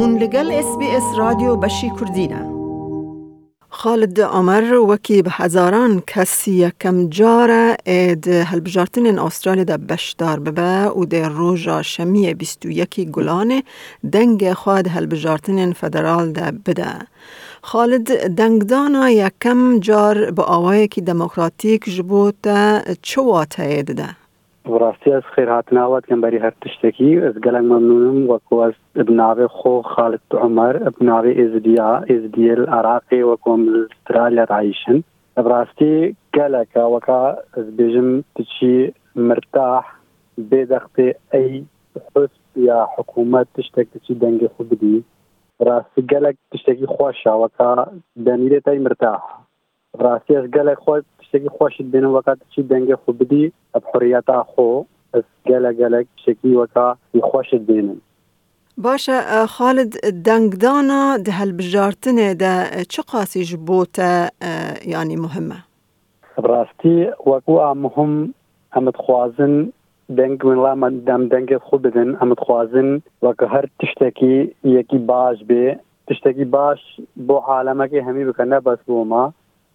هون لگل اس بی اس رادیو بشی کردینه خالد عمر وکی به هزاران کسی یکم جاره اید هلبجارتن استرالیا ده بشدار ببه و ده روژا شمی 21 گلانه دنگ خواد هلبجارتن فدرال ده بده. خالد دنگدانا یکم جار به آوای که دموکراتیک جبوت چواته ده. ڕاستی ئەس خێر هاتناوات لەمبەری هەر تشتێکی ئەس گەلەن مەمنونم وەکو ئەس بناوێ خۆ خاڵت عمەر بناوێ ئێزدیا ئێزدیل عراقی وەکۆم استرالیا ڕایشن ڕاستی گەلەکە وەکە ئەس بێژم تچی مرتاح بێدەختێ ئەی حست یا حکوومەت تشتێک تچی دەنگی خو بدی ڕاستی گەلک تشتێکی خۆشەوەکە دەنیرێت ئەی مرتاح ڕاستیش گەلێک خۆت شتێکی خۆشت بێن وەکات چی دەنگێ خو بدی ئە حریەتا خۆ ئەس گەلە گەلک شتێکی وەکە خۆشت بێنن باشە خالد دەنگدانە دە هەلبژارتنێ دە چ قاسیش بۆتە ینی مهمە ڕاستی وەکو ئا مهم ئەمت خوازن دەنگ منڵامە دەم دەنگێت خو بدن ئەمت خوازن وەکە هەر تشتێکی یەکی باش بێ تشتێکی باش بۆ عالەمەکی هەمی بکە نەبەس بۆمە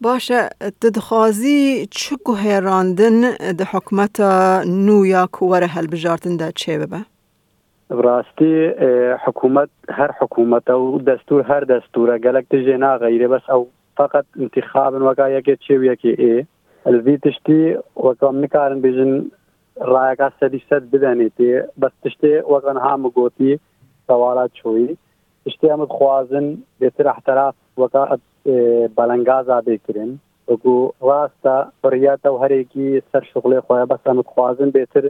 باشه تدخوازی چه گوه راندن ده حکمت نو یا کور هل بجارتن ده چه ببه؟ براستی حکومت هر حکومت او دستور هر دستوره گلک تجه نا غیره بس او فقط انتخاب وکا یکی چه و یکی ای الوی تشتی وکا نکارن بیجن رایکا سدی سد بدنی تی بس تشتی وکا نها مگوتی سوالات شوی تشتی هم خوازن بیتر احتراف وکا balanga azad kirin bu rasta bariyata hereki ser şuglê xwe besa dixwazin bêtir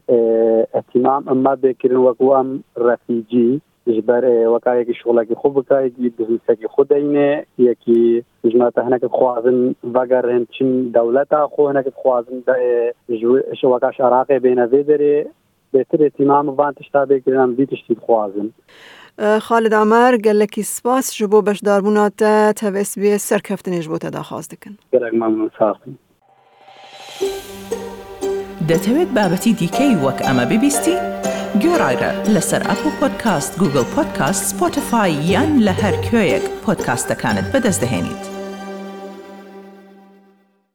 ehtimam imma bêkirin wekû em refîcî ji ber weka yekî şoglekî xwe bika yekî biznesekî xwe deyne yekî jmata hinek dixwazin veger hin çin dewleta xwe hinek dixwazin ji weka ji Iraqê bêyne vê derê بهتر اهتمام بان تشتا بگرن بی تشتی بخوازن خالد عمر گەلکی سپاس ji بۆ بەشداربووناتە تەVSB سەرکەفتنێژ بۆ تەداخواز دکن. دەتەوێت بابەتی دیکەی وەک ئەمە ببیستی؟ گۆڕایرە لەسەر ئەپ و پۆدکاست گوگل پۆدکاست سپۆتفاای یان لە هەر کوێیەک پۆدکاستەکانت بەدەستدەێنیت.